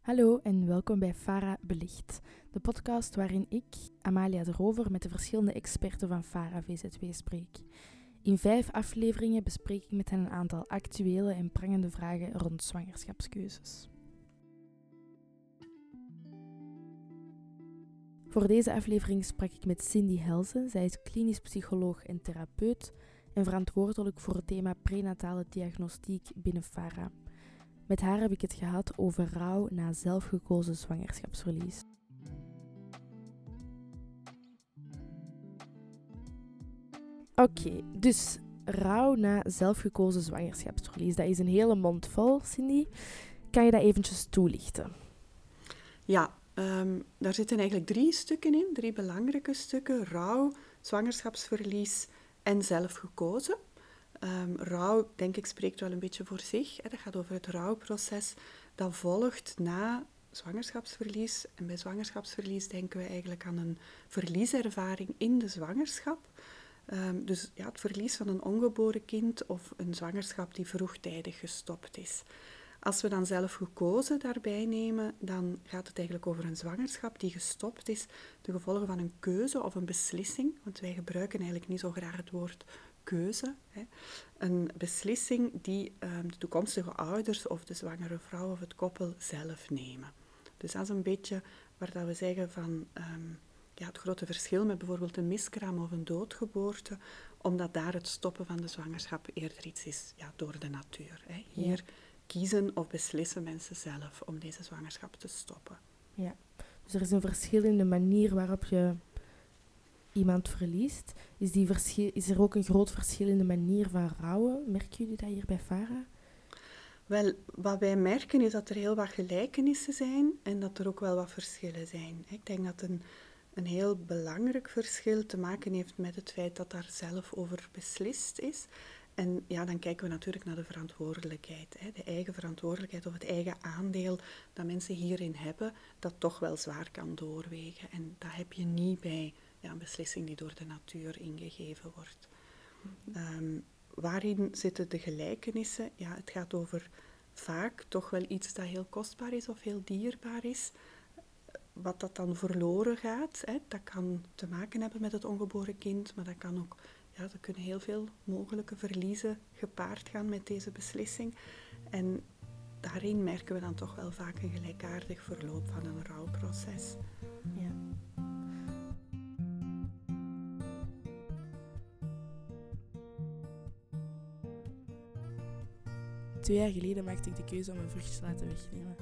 Hallo en welkom bij Fara Belicht, de podcast waarin ik, Amalia de Rover, met de verschillende experten van Fara VZW spreek. In vijf afleveringen bespreek ik met hen een aantal actuele en prangende vragen rond zwangerschapskeuzes. Voor deze aflevering sprak ik met Cindy Helsen. Zij is klinisch psycholoog en therapeut en verantwoordelijk voor het thema prenatale diagnostiek binnen FARA. Met haar heb ik het gehad over rouw na zelfgekozen zwangerschapsverlies. Oké, dus rouw na zelfgekozen zwangerschapsverlies. Dat is een hele mond vol, Cindy. Kan je dat eventjes toelichten? Ja, um, daar zitten eigenlijk drie stukken in, drie belangrijke stukken. Rouw, zwangerschapsverlies en zelfgekozen. Um, rouw, denk ik, spreekt wel een beetje voor zich. Hè. Dat gaat over het rouwproces dat volgt na zwangerschapsverlies. En bij zwangerschapsverlies denken we eigenlijk aan een verlieservaring in de zwangerschap. Um, dus ja, het verlies van een ongeboren kind of een zwangerschap die vroegtijdig gestopt is. Als we dan zelf gekozen daarbij nemen, dan gaat het eigenlijk over een zwangerschap die gestopt is, de gevolgen van een keuze of een beslissing, want wij gebruiken eigenlijk niet zo graag het woord keuze. Hè. Een beslissing die um, de toekomstige ouders of de zwangere vrouw of het koppel zelf nemen. Dus dat is een beetje waar dat we zeggen van um, ja, het grote verschil met bijvoorbeeld een miskraam of een doodgeboorte, omdat daar het stoppen van de zwangerschap eerder iets is ja, door de natuur. Hè. Hier kiezen of beslissen mensen zelf om deze zwangerschap te stoppen. Ja, dus er is een verschil in de manier waarop je iemand verliest. Is, die verschil, is er ook een groot verschil in de manier van rouwen? Merken jullie dat hier bij Farah? Wel, wat wij merken is dat er heel wat gelijkenissen zijn en dat er ook wel wat verschillen zijn. Ik denk dat een, een heel belangrijk verschil te maken heeft met het feit dat daar zelf over beslist is. En ja, dan kijken we natuurlijk naar de verantwoordelijkheid. Hè. De eigen verantwoordelijkheid of het eigen aandeel dat mensen hierin hebben, dat toch wel zwaar kan doorwegen. En dat heb je niet bij ja, een beslissing die door de natuur ingegeven wordt. Um, waarin zitten de gelijkenissen? Ja, het gaat over vaak toch wel iets dat heel kostbaar is of heel dierbaar is. Wat dat dan verloren gaat, hè, dat kan te maken hebben met het ongeboren kind, maar dat kan ook ja, er kunnen heel veel mogelijke verliezen gepaard gaan met deze beslissing. En daarin merken we dan toch wel vaak een gelijkaardig verloop van een rouwproces. Ja. Twee jaar geleden maakte ik de keuze om mijn vruchtjes te laten wegnemen.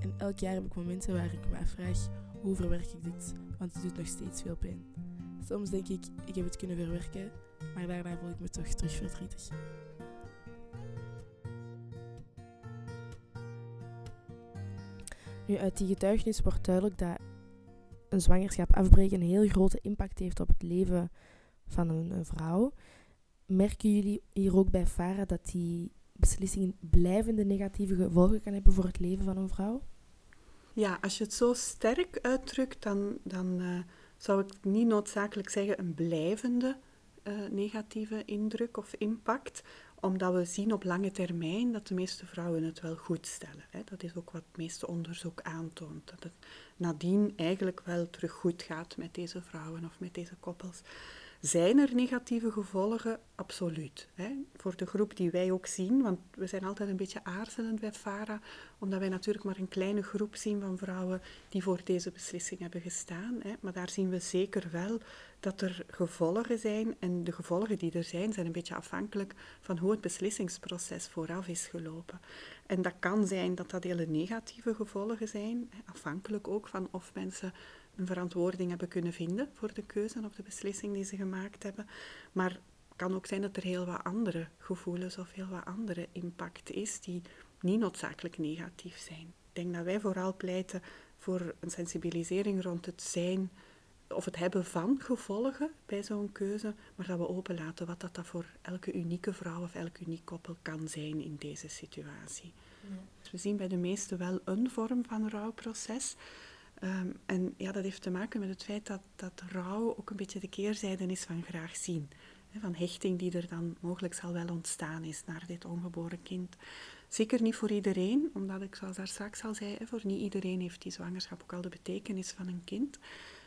En elk jaar heb ik momenten waar ik me afvraag, hoe verwerk ik dit? Want het doet nog steeds veel pijn. Soms denk ik, ik heb het kunnen verwerken, maar daarna voel ik me toch terug verdrietig. Nu, uit die getuigenis wordt duidelijk dat een zwangerschap afbreken een heel grote impact heeft op het leven van een, een vrouw. Merken jullie hier ook bij Farah dat die beslissing blijvende negatieve gevolgen kan hebben voor het leven van een vrouw? Ja, als je het zo sterk uitdrukt, dan, dan uh, zou ik niet noodzakelijk zeggen een blijvende uh, negatieve indruk of impact, omdat we zien op lange termijn dat de meeste vrouwen het wel goed stellen. Hè. Dat is ook wat het meeste onderzoek aantoont, dat het nadien eigenlijk wel terug goed gaat met deze vrouwen of met deze koppels. Zijn er negatieve gevolgen? Absoluut. Hè. Voor de groep die wij ook zien, want we zijn altijd een beetje aarzelend bij FARA, omdat wij natuurlijk maar een kleine groep zien van vrouwen die voor deze beslissing hebben gestaan. Hè. Maar daar zien we zeker wel dat er gevolgen zijn. En de gevolgen die er zijn, zijn een beetje afhankelijk van hoe het beslissingsproces vooraf is gelopen. En dat kan zijn dat dat hele negatieve gevolgen zijn, afhankelijk ook van of mensen een verantwoording hebben kunnen vinden voor de keuze of de beslissing die ze gemaakt hebben. Maar het kan ook zijn dat er heel wat andere gevoelens of heel wat andere impact is die niet noodzakelijk negatief zijn. Ik denk dat wij vooral pleiten voor een sensibilisering rond het zijn of het hebben van gevolgen bij zo'n keuze, maar dat we openlaten wat dat, dat voor elke unieke vrouw of elk uniek koppel kan zijn in deze situatie. Ja. Dus we zien bij de meesten wel een vorm van rouwproces. Ehm, en ja, dat heeft te maken met het feit dat, dat rouw ook een beetje de keerzijde is van graag zien. van hechting die er dan mogelijk zal wel ontstaan is naar dit ongeboren kind. Zeker niet voor iedereen, omdat ik zoals daar straks al zei, voor niet iedereen heeft die zwangerschap ook al de betekenis van een kind.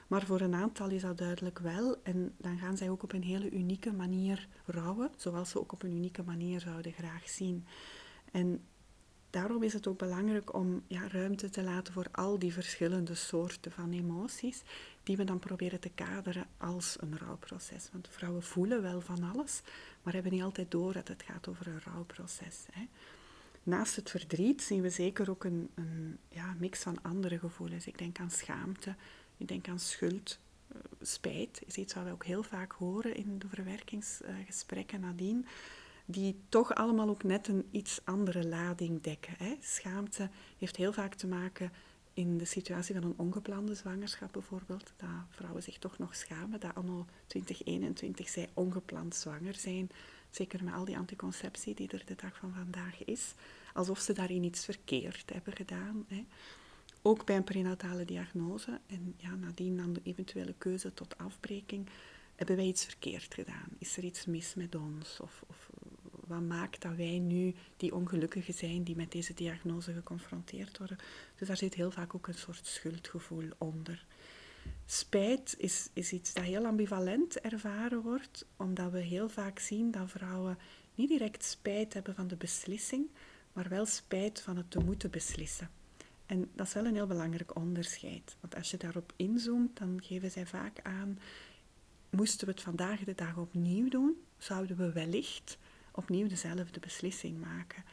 Maar voor een aantal is dat duidelijk wel. En dan gaan zij ook op een hele unieke manier rouwen, zoals ze ook op een unieke manier zouden graag zien. En daarom is het ook belangrijk om ja, ruimte te laten voor al die verschillende soorten van emoties, die we dan proberen te kaderen als een rouwproces. Want vrouwen voelen wel van alles, maar hebben niet altijd door dat het gaat over een rouwproces. Hè. Naast het verdriet zien we zeker ook een, een ja, mix van andere gevoelens. Ik denk aan schaamte, ik denk aan schuld, eh, spijt is iets wat we ook heel vaak horen in de verwerkingsgesprekken nadien, die toch allemaal ook net een iets andere lading dekken. Hè. Schaamte heeft heel vaak te maken in de situatie van een ongeplande zwangerschap bijvoorbeeld, dat vrouwen zich toch nog schamen dat anno 2021 zij ongepland zwanger zijn, zeker met al die anticonceptie die er de dag van vandaag is, alsof ze daarin iets verkeerd hebben gedaan. Hè. Ook bij een prenatale diagnose en ja, nadien dan de eventuele keuze tot afbreking, hebben wij iets verkeerd gedaan? Is er iets mis met ons? Of, of maakt dat wij nu die ongelukkigen zijn die met deze diagnose geconfronteerd worden? Dus daar zit heel vaak ook een soort schuldgevoel onder. Spijt is, is iets dat heel ambivalent ervaren wordt, omdat we heel vaak zien dat vrouwen niet direct spijt hebben van de beslissing, maar wel spijt van het te moeten beslissen. En dat is wel een heel belangrijk onderscheid. Want als je daarop inzoomt, dan geven zij vaak aan, moesten we het vandaag de dag opnieuw doen, zouden we wellicht opnieuw dezelfde beslissing maken.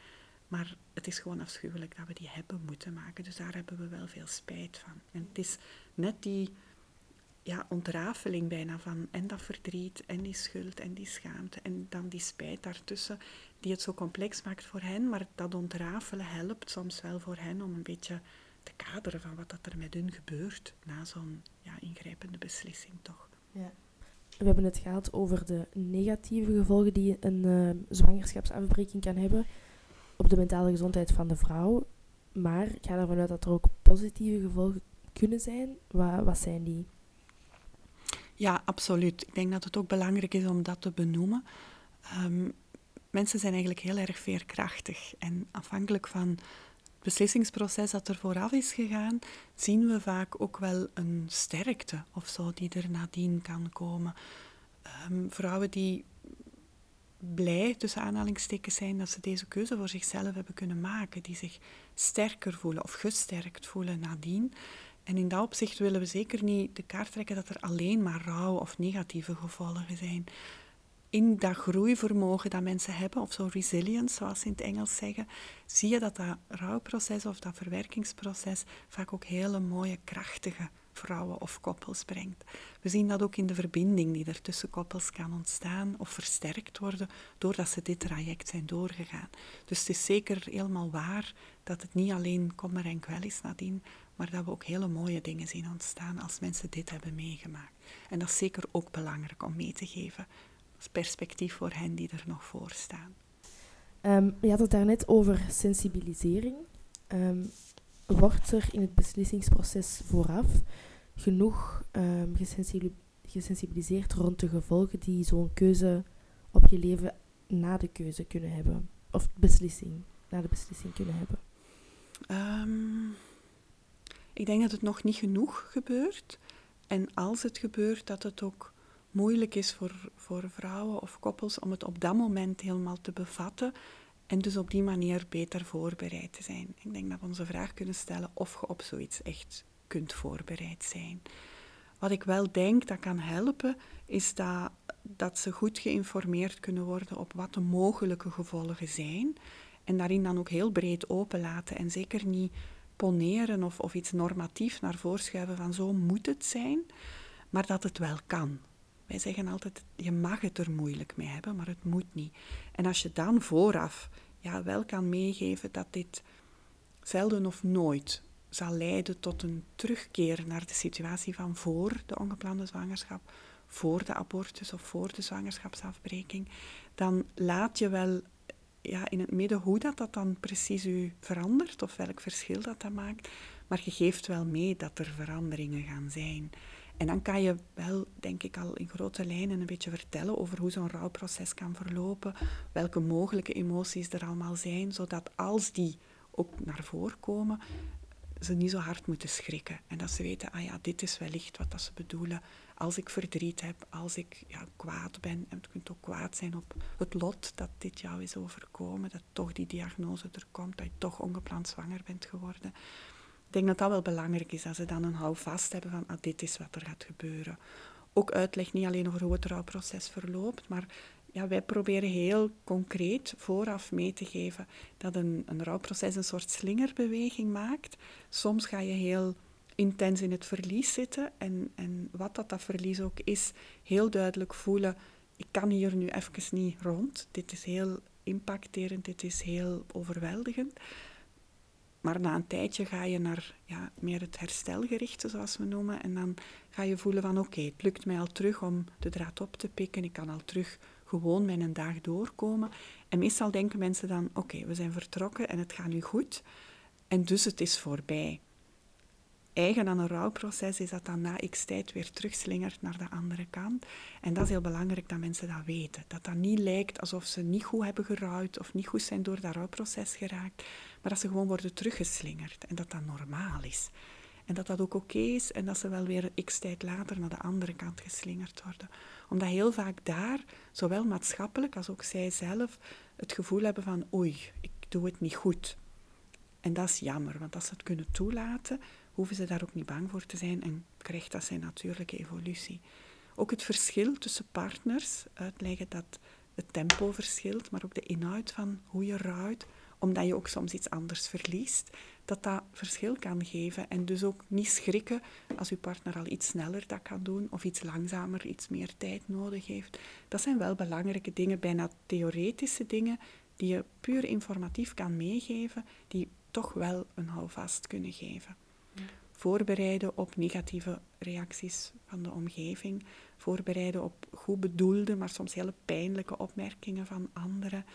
Maar het is gewoon afschuwelijk dat we die hebben moeten maken. Dus daar hebben we wel veel spijt van. En het is net die ja, ontrafeling bijna van en dat verdriet en die schuld en die schaamte en dan die spijt daartussen die het zo complex maakt voor hen, maar dat ontrafelen helpt soms wel voor hen om een beetje te kaderen van wat dat er met hun gebeurt na zo'n ja, ingrijpende beslissing toch. Ja. We hebben het gehad over de negatieve gevolgen die een uh, zwangerschapsafbreking kan hebben op de mentale gezondheid van de vrouw. Maar ik ga ervan uit dat er ook positieve gevolgen kunnen zijn. Wat, wat zijn die? Ja, absoluut. Ik denk dat het ook belangrijk is om dat te benoemen. Ehm, mensen zijn eigenlijk heel erg veerkrachtig. En afhankelijk van beslissingsproces dat er vooraf is gegaan, zien we vaak ook wel een sterkte of zo die er nadien kan komen. Ehm, vrouwen die blij, tussen aanhalingstekens, zijn dat ze deze keuze voor zichzelf hebben kunnen maken, die zich sterker voelen of gesterkt voelen nadien. En in dat opzicht willen we zeker niet de kaart trekken dat er alleen maar rouw of negatieve gevolgen zijn in dat groeivermogen dat mensen hebben, of zo resilience, zoals ze in het Engels zeggen, zie je dat dat rouwproces of dat verwerkingsproces vaak ook hele mooie, krachtige vrouwen of koppels brengt. We zien dat ook in de verbinding die er tussen koppels kan ontstaan of versterkt worden doordat ze dit traject zijn doorgegaan. Dus het is zeker helemaal waar dat het niet alleen kommer en kwel is nadien, maar dat we ook hele mooie dingen zien ontstaan als mensen dit hebben meegemaakt. En dat is zeker ook belangrijk om mee te geven perspectief voor hen die er nog voor staan. Um, je had het daarnet over sensibilisering. Um, wordt er in het beslissingsproces vooraf genoeg um, gesensibiliseerd rond de gevolgen die zo'n keuze op je leven na de keuze kunnen hebben? Of beslissing, na de beslissing kunnen hebben? ik denk dat het nog niet genoeg gebeurt. En als het gebeurt, dat het ook moeilijk is voor, voor vrouwen of koppels om het op dat moment helemaal te bevatten en dus op die manier beter voorbereid te zijn. Ik denk dat we onze vraag kunnen stellen of je op zoiets echt kunt voorbereid zijn. Wat ik wel denk dat kan helpen, is dat, dat ze goed geïnformeerd kunnen worden op wat de mogelijke gevolgen zijn. En daarin dan ook heel breed openlaten en zeker niet poneren of, of iets normatief naar voren schuiven van zo moet het zijn, maar dat het wel kan. Wij zeggen altijd, je mag het er moeilijk mee hebben, maar het moet niet. En als je dan vooraf ja, wel kan meegeven dat dit zelden of nooit zal leiden tot een terugkeer naar de situatie van voor de ongeplande zwangerschap, voor de abortus of voor de zwangerschapsafbreking, dan laat je wel ja, in het midden hoe dat, dat dan precies u verandert of welk verschil dat dat maakt. maar je geeft wel mee dat er veranderingen gaan zijn. En dan kan je wel, denk ik, al in grote lijnen een beetje vertellen over hoe zo'n rouwproces kan verlopen, welke mogelijke emoties er allemaal zijn, zodat als die ook naar voren komen, ze niet zo hard moeten schrikken. En dat ze weten, ah ja, dit is wellicht wat dat ze bedoelen. Als ik verdriet heb, als ik ja, kwaad ben, en het kunt ook kwaad zijn op het lot dat dit jou is overkomen, dat toch die diagnose er komt, dat je toch ongepland zwanger bent geworden. Ik denk dat dat wel belangrijk is, dat ze dan een houvast hebben van, ah, dit is wat er gaat gebeuren. Ook uitleg niet alleen over hoe het rouwproces verloopt, maar ja, wij proberen heel concreet vooraf mee te geven dat een, een rouwproces een soort slingerbeweging maakt. Soms ga je heel intens in het verlies zitten en, en wat dat, dat verlies ook is, heel duidelijk voelen, ik kan hier nu even niet rond. Dit is heel impacterend, dit is heel overweldigend. Maar na een tijdje ga je naar ja, meer het herstelgerichte, zoals we noemen. En dan ga je voelen van oké, het lukt mij al terug om de draad op te pikken. Ik kan al terug gewoon mijn dag doorkomen. En meestal denken mensen dan, oké, we zijn vertrokken en het gaat nu goed. En dus het is voorbij. Eigen aan een rouwproces is dat dan na x tijd weer terugslingert naar de andere kant. En dat is heel belangrijk dat mensen dat weten. Dat dat niet lijkt alsof ze niet goed hebben gerouwd of niet goed zijn door dat rouwproces geraakt. Maar dat ze gewoon worden teruggeslingerd en dat dat normaal is. En dat dat ook oké is en dat ze wel weer x tijd later naar de andere kant geslingerd worden. Omdat heel vaak daar, zowel maatschappelijk als ook zij zelf, het gevoel hebben van oei, ik doe het niet goed. En dat is jammer, want als ze het kunnen toelaten, hoeven ze daar ook niet bang voor te zijn en krijgt dat zijn natuurlijke evolutie. Ook het verschil tussen partners, uitleggen dat het tempo verschilt, maar ook de inhoud van hoe je rouwt, omdat je ook soms iets anders verliest, dat dat verschil kan geven. En dus ook niet schrikken als uw partner al iets sneller dat kan doen of iets langzamer, iets meer tijd nodig heeft. Dat zijn wel belangrijke dingen, bijna theoretische dingen, die je puur informatief kan meegeven, die toch wel een houvast kunnen geven. Voorbereiden op negatieve reacties van de omgeving. Voorbereiden op goed bedoelde, maar soms hele pijnlijke opmerkingen van anderen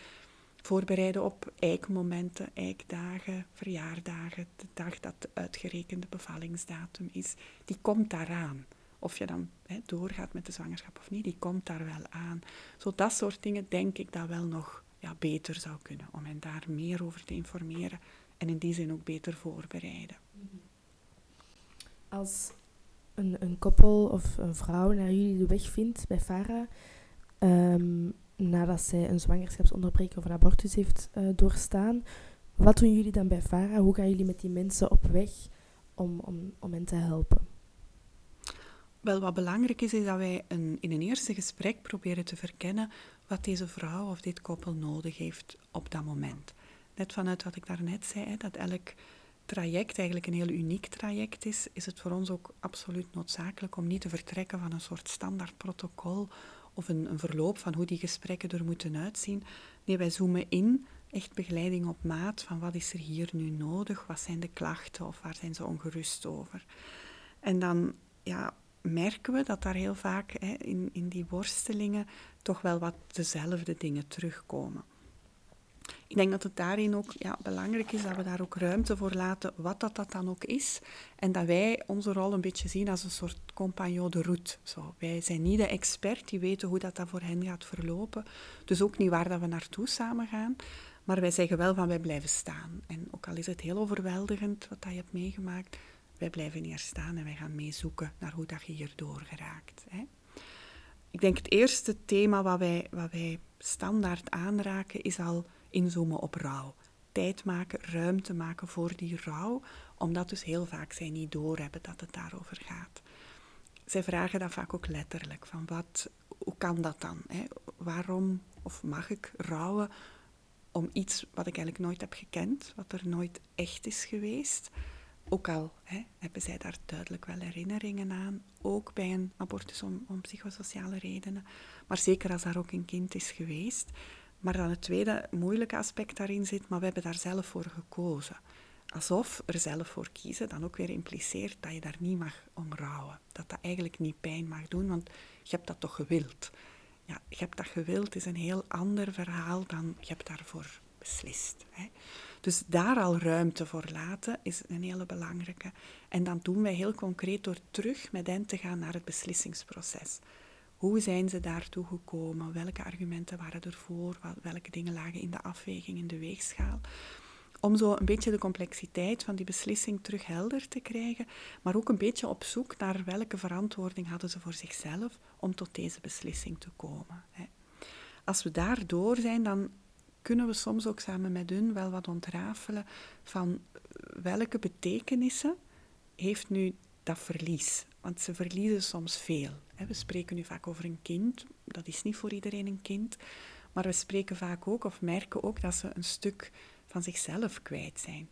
voorbereiden op eikmomenten, eikdagen, verjaardagen, de dag dat de uitgerekende bevallingsdatum is, die komt daaraan. Of je dan doorgaat met de zwangerschap of niet, die komt daar wel aan. Zo dat soort dingen denk ik dat wel nog ja, beter zou kunnen, om hen daar meer over te informeren en in die zin ook beter voorbereiden. Als een, een koppel of een vrouw naar jullie de weg vindt bij Farah, um, nadat zij een zwangerschapsonderbreking of een abortus heeft uh, doorstaan. Wat doen jullie dan bij Farah? Hoe gaan jullie met die mensen op weg om, om, om hen te helpen? Wel, wat belangrijk is, is dat wij een, in een eerste gesprek proberen te verkennen wat deze vrouw of dit koppel nodig heeft op dat moment. Net vanuit wat ik daarnet zei, dat elk traject eigenlijk een heel uniek traject is, is het voor ons ook absoluut noodzakelijk om niet te vertrekken van een soort standaard protocol of een, een, verloop van hoe die gesprekken er moeten uitzien. Nee, wij zoomen in, echt begeleiding op maat van wat is er hier nu nodig, wat zijn de klachten of waar zijn ze ongerust over. En dan ja, merken we dat daar heel vaak hè, in, in die worstelingen toch wel wat dezelfde dingen terugkomen. Ik denk dat het daarin ook ja, belangrijk is dat we daar ook ruimte voor laten, wat dat, dat dan ook is. En dat wij onze rol een beetje zien als een soort compagnon de route. Zo, wij zijn niet de expert die weten hoe dat, dat voor hen gaat verlopen. Dus ook niet waar dat we naartoe samen gaan. Maar wij zeggen wel van wij blijven staan. En ook al is het heel overweldigend wat dat je hebt meegemaakt, wij blijven hier staan en wij gaan meezoeken naar hoe dat je hier doorgeraakt. Hè. Ik denk het eerste thema wat wij, wat wij standaard aanraken is al inzoomen op rouw. Tijd maken, ruimte maken voor die rouw, omdat dus heel vaak zij niet doorhebben dat het daarover gaat. Zij vragen dat vaak ook letterlijk, van wat, hoe kan dat dan? Hè? Waarom of mag ik rouwen om iets wat ik eigenlijk nooit heb gekend, wat er nooit echt is geweest? Ook al hè, hebben zij daar duidelijk wel herinneringen aan, ook bij een abortus om, om psychosociale redenen, maar zeker als daar ook een kind is geweest, maar dan het tweede moeilijke aspect daarin zit, maar we hebben daar zelf voor gekozen. Alsof er zelf voor kiezen dan ook weer impliceert dat je daar niet mag om rouwen. Dat dat eigenlijk niet pijn mag doen, want je hebt dat toch gewild. Ja, je hebt dat gewild is een heel ander verhaal dan je hebt daarvoor beslist. Hè. Dus daar al ruimte voor laten is een hele belangrijke. En dan doen wij heel concreet door terug met hen te gaan naar het beslissingsproces. Hoe zijn ze daartoe gekomen? Welke argumenten waren ervoor? Welke dingen lagen in de afweging, in de weegschaal? Om zo een beetje de complexiteit van die beslissing terug helder te krijgen, maar ook een beetje op zoek naar welke verantwoording hadden ze voor zichzelf om tot deze beslissing te komen. Als we daardoor zijn, dan kunnen we soms ook samen met hun wel wat ontrafelen van welke betekenissen heeft nu dat verlies. Want ze verliezen soms veel. We spreken nu vaak over een kind, dat is niet voor iedereen een kind, maar we spreken vaak ook of merken ook dat ze een stuk van zichzelf kwijt zijn.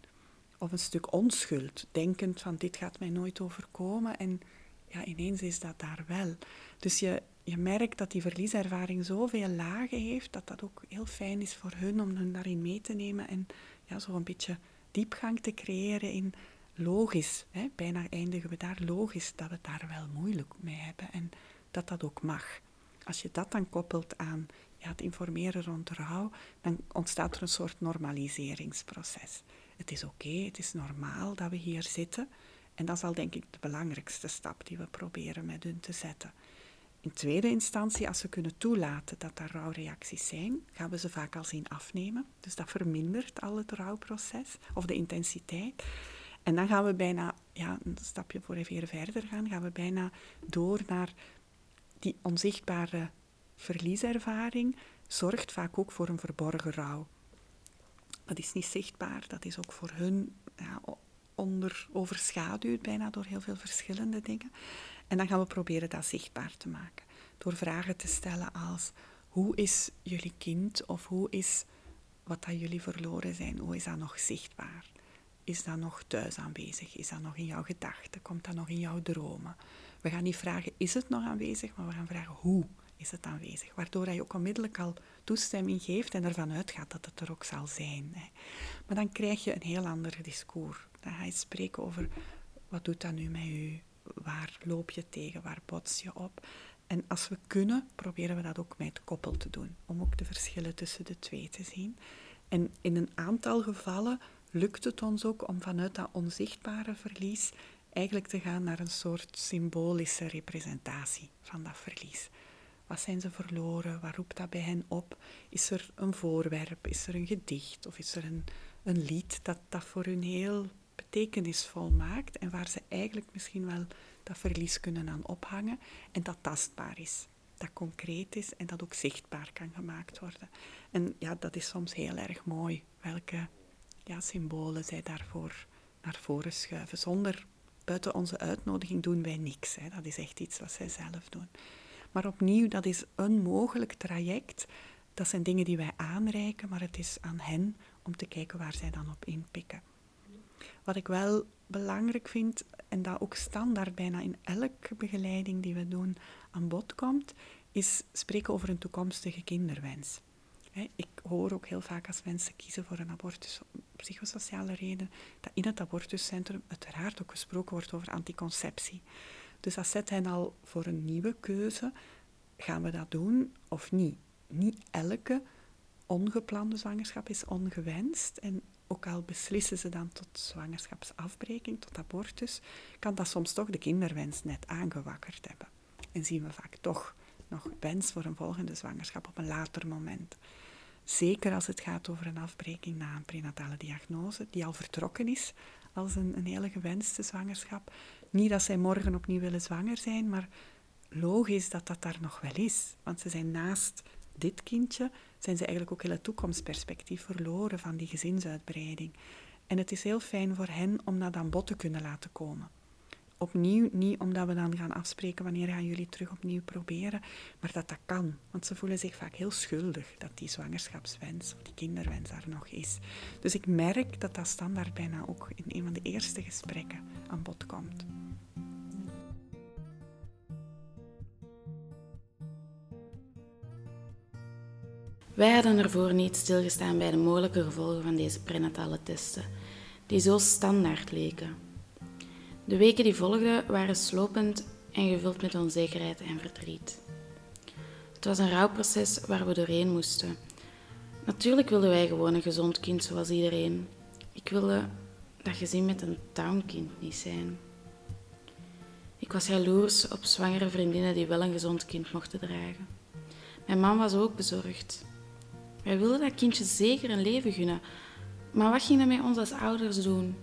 Of een stuk onschuld, denkend van dit gaat mij nooit overkomen en ja, ineens is dat daar wel. Dus je, je merkt dat die verlieservaring zoveel lagen heeft, dat dat ook heel fijn is voor hun om hun daarin mee te nemen en ja, zo een beetje diepgang te creëren in logisch, hè, bijna eindigen we daar, logisch dat we daar wel moeilijk mee hebben en dat dat ook mag. Als je dat dan koppelt aan ja, het informeren rond rouw, dan ontstaat er een soort normaliseringsproces. Het is oké, het is normaal dat we hier zitten. En dat is al denk ik de belangrijkste stap die we proberen met hun te zetten. In tweede instantie, als we kunnen toelaten dat er rouwreacties zijn, gaan we ze vaak al zien afnemen. Dus dat vermindert al het rouwproces of de intensiteit. En dan gaan we bijna, ja, een stapje voor even verder gaan, gaan we bijna door naar die onzichtbare verlieservaring, zorgt vaak ook voor een verborgen rouw. Dat is niet zichtbaar, dat is ook voor hun ja, overschaduwd bijna door heel veel verschillende dingen. En dan gaan we proberen dat zichtbaar te maken. Door vragen te stellen als, hoe is jullie kind of hoe is wat dat jullie verloren zijn, hoe is dat nog zichtbaar? Is dat nog thuis aanwezig? Is dat nog in jouw gedachten? Komt dat nog in jouw dromen? We gaan niet vragen, is het nog aanwezig? Maar we gaan vragen, hoe is het aanwezig? Waardoor je ook onmiddellijk al toestemming geeft en ervan uitgaat dat het er ook zal zijn. Maar dan krijg je een heel ander discours. Dan ga je spreken over, wat doet dat nu met u? Waar loop je tegen? Waar bots je op? En als we kunnen, proberen we dat ook met koppel te doen. Om ook de verschillen tussen de twee te zien. En in een aantal gevallen lukt het ons ook om vanuit dat onzichtbare verlies eigenlijk te gaan naar een soort symbolische representatie van dat verlies. Wat zijn ze verloren? Waar roept dat bij hen op? Is er een voorwerp? Is er een gedicht? Of is er een, een lied dat dat voor hun heel betekenisvol maakt en waar ze eigenlijk misschien wel dat verlies kunnen aan ophangen en dat tastbaar is, dat concreet is en dat ook zichtbaar kan gemaakt worden. En ja, dat is soms heel erg mooi welke ja, symbolen zij daarvoor naar voren schuiven. Zonder buiten onze uitnodiging doen wij niks. Hè. Dat is echt iets wat zij zelf doen. Maar opnieuw, dat is een mogelijk traject. Dat zijn dingen die wij aanreiken, maar het is aan hen om te kijken waar zij dan op inpikken. Wat ik wel belangrijk vind, en dat ook standaard bijna in elke begeleiding die we doen aan bod komt, is spreken over een toekomstige kinderwens. Ik hoor ook heel vaak als mensen kiezen voor een abortus om psychosociale redenen, dat in het abortuscentrum uiteraard ook gesproken wordt over anticonceptie. Dus dat zet hen al voor een nieuwe keuze. Gaan we dat doen of niet? Niet elke ongeplande zwangerschap is ongewenst. En ook al beslissen ze dan tot zwangerschapsafbreking, tot abortus, kan dat soms toch de kinderwens net aangewakkerd hebben. En zien we vaak toch nog wens voor een volgende zwangerschap op een later moment. Zeker als het gaat over een afbreking na een prenatale diagnose, die al vertrokken is als een, een hele gewenste zwangerschap. Niet dat zij morgen opnieuw willen zwanger zijn, maar logisch dat dat daar nog wel is. Want ze zijn naast dit kindje, zijn ze eigenlijk ook heel het toekomstperspectief verloren van die gezinsuitbreiding. En het is heel fijn voor hen om dat aan bod te kunnen laten komen opnieuw niet omdat we dan gaan afspreken wanneer gaan jullie terug opnieuw proberen, maar dat dat kan. Want ze voelen zich vaak heel schuldig dat die zwangerschapswens of die kinderwens daar nog is. Dus ik merk dat dat standaard bijna ook in een van de eerste gesprekken aan bod komt. Wij hadden ervoor niet stilgestaan bij de mogelijke gevolgen van deze prenatale testen, die zo standaard leken. De weken die volgden waren slopend en gevuld met onzekerheid en verdriet. Het was een rouwproces waar we doorheen moesten. Natuurlijk wilden wij gewoon een gezond kind zoals iedereen. Ik wilde dat gezin met een downkind niet zijn. Ik was jaloers op zwangere vriendinnen die wel een gezond kind mochten dragen. Mijn man was ook bezorgd. Wij wilden dat kindje zeker een leven gunnen. Maar wat ging dat ons als ouders doen?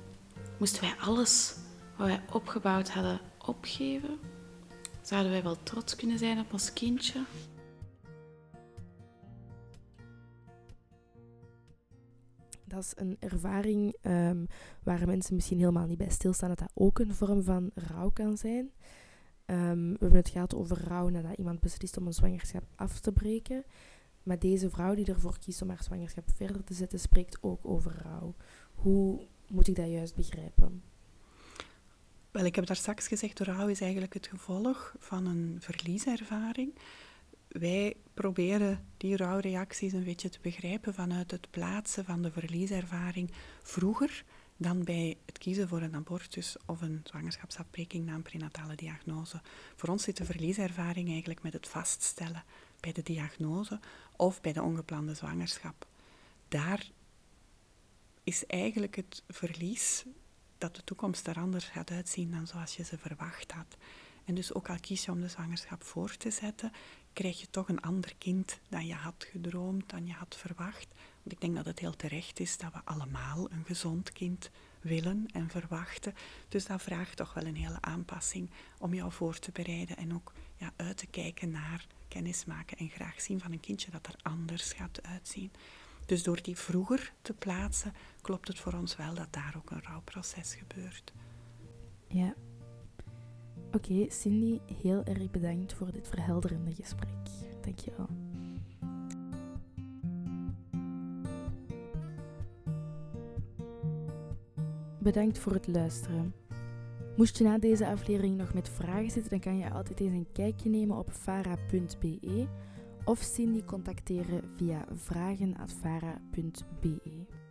Moesten wij alles wij opgebouwd hadden opgeven? Zouden wij wel trots kunnen zijn op ons kindje? Dat is een ervaring um, waar mensen misschien helemaal niet bij stilstaan dat dat ook een vorm van rouw kan zijn. Um, we hebben het gehad over rouw nadat iemand beslist om een zwangerschap af te breken. Maar deze vrouw die ervoor kiest om haar zwangerschap verder te zetten, spreekt ook over rouw. Hoe moet ik dat juist begrijpen? Wel, ik heb daar straks gezegd, rouw is eigenlijk het gevolg van een verlieservaring. Wij proberen die rouwreacties een beetje te begrijpen vanuit het plaatsen van de verlieservaring vroeger dan bij het kiezen voor een abortus of een zwangerschapsafbreking na een prenatale diagnose. Voor ons zit de verlieservaring eigenlijk met het vaststellen bij de diagnose of bij de ongeplande zwangerschap. Daar is eigenlijk het verlies dat de toekomst er anders gaat uitzien dan zoals je ze verwacht had. En dus ook al kies je om de zwangerschap voor te zetten, krijg je toch een ander kind dan je had gedroomd, dan je had verwacht. Ik denk dat het heel terecht is dat we allemaal een gezond kind willen en verwachten. Dus dat vraagt toch wel een hele aanpassing om jou voor te bereiden en ook ja, uit te kijken naar kennismaken en graag zien van een kindje dat er anders gaat uitzien. Dus door die vroeger te plaatsen, klopt het voor ons wel dat daar ook een rouwproces gebeurt. Ja. Oké, Cindy, heel erg bedankt voor dit verhelderende gesprek. Dankjewel. Bedankt voor het luisteren. Moest je na deze aflevering nog met vragen zitten, dan kan je altijd eens een kijkje nemen op fara.be of Cindy contacteren via vragen.vara.be.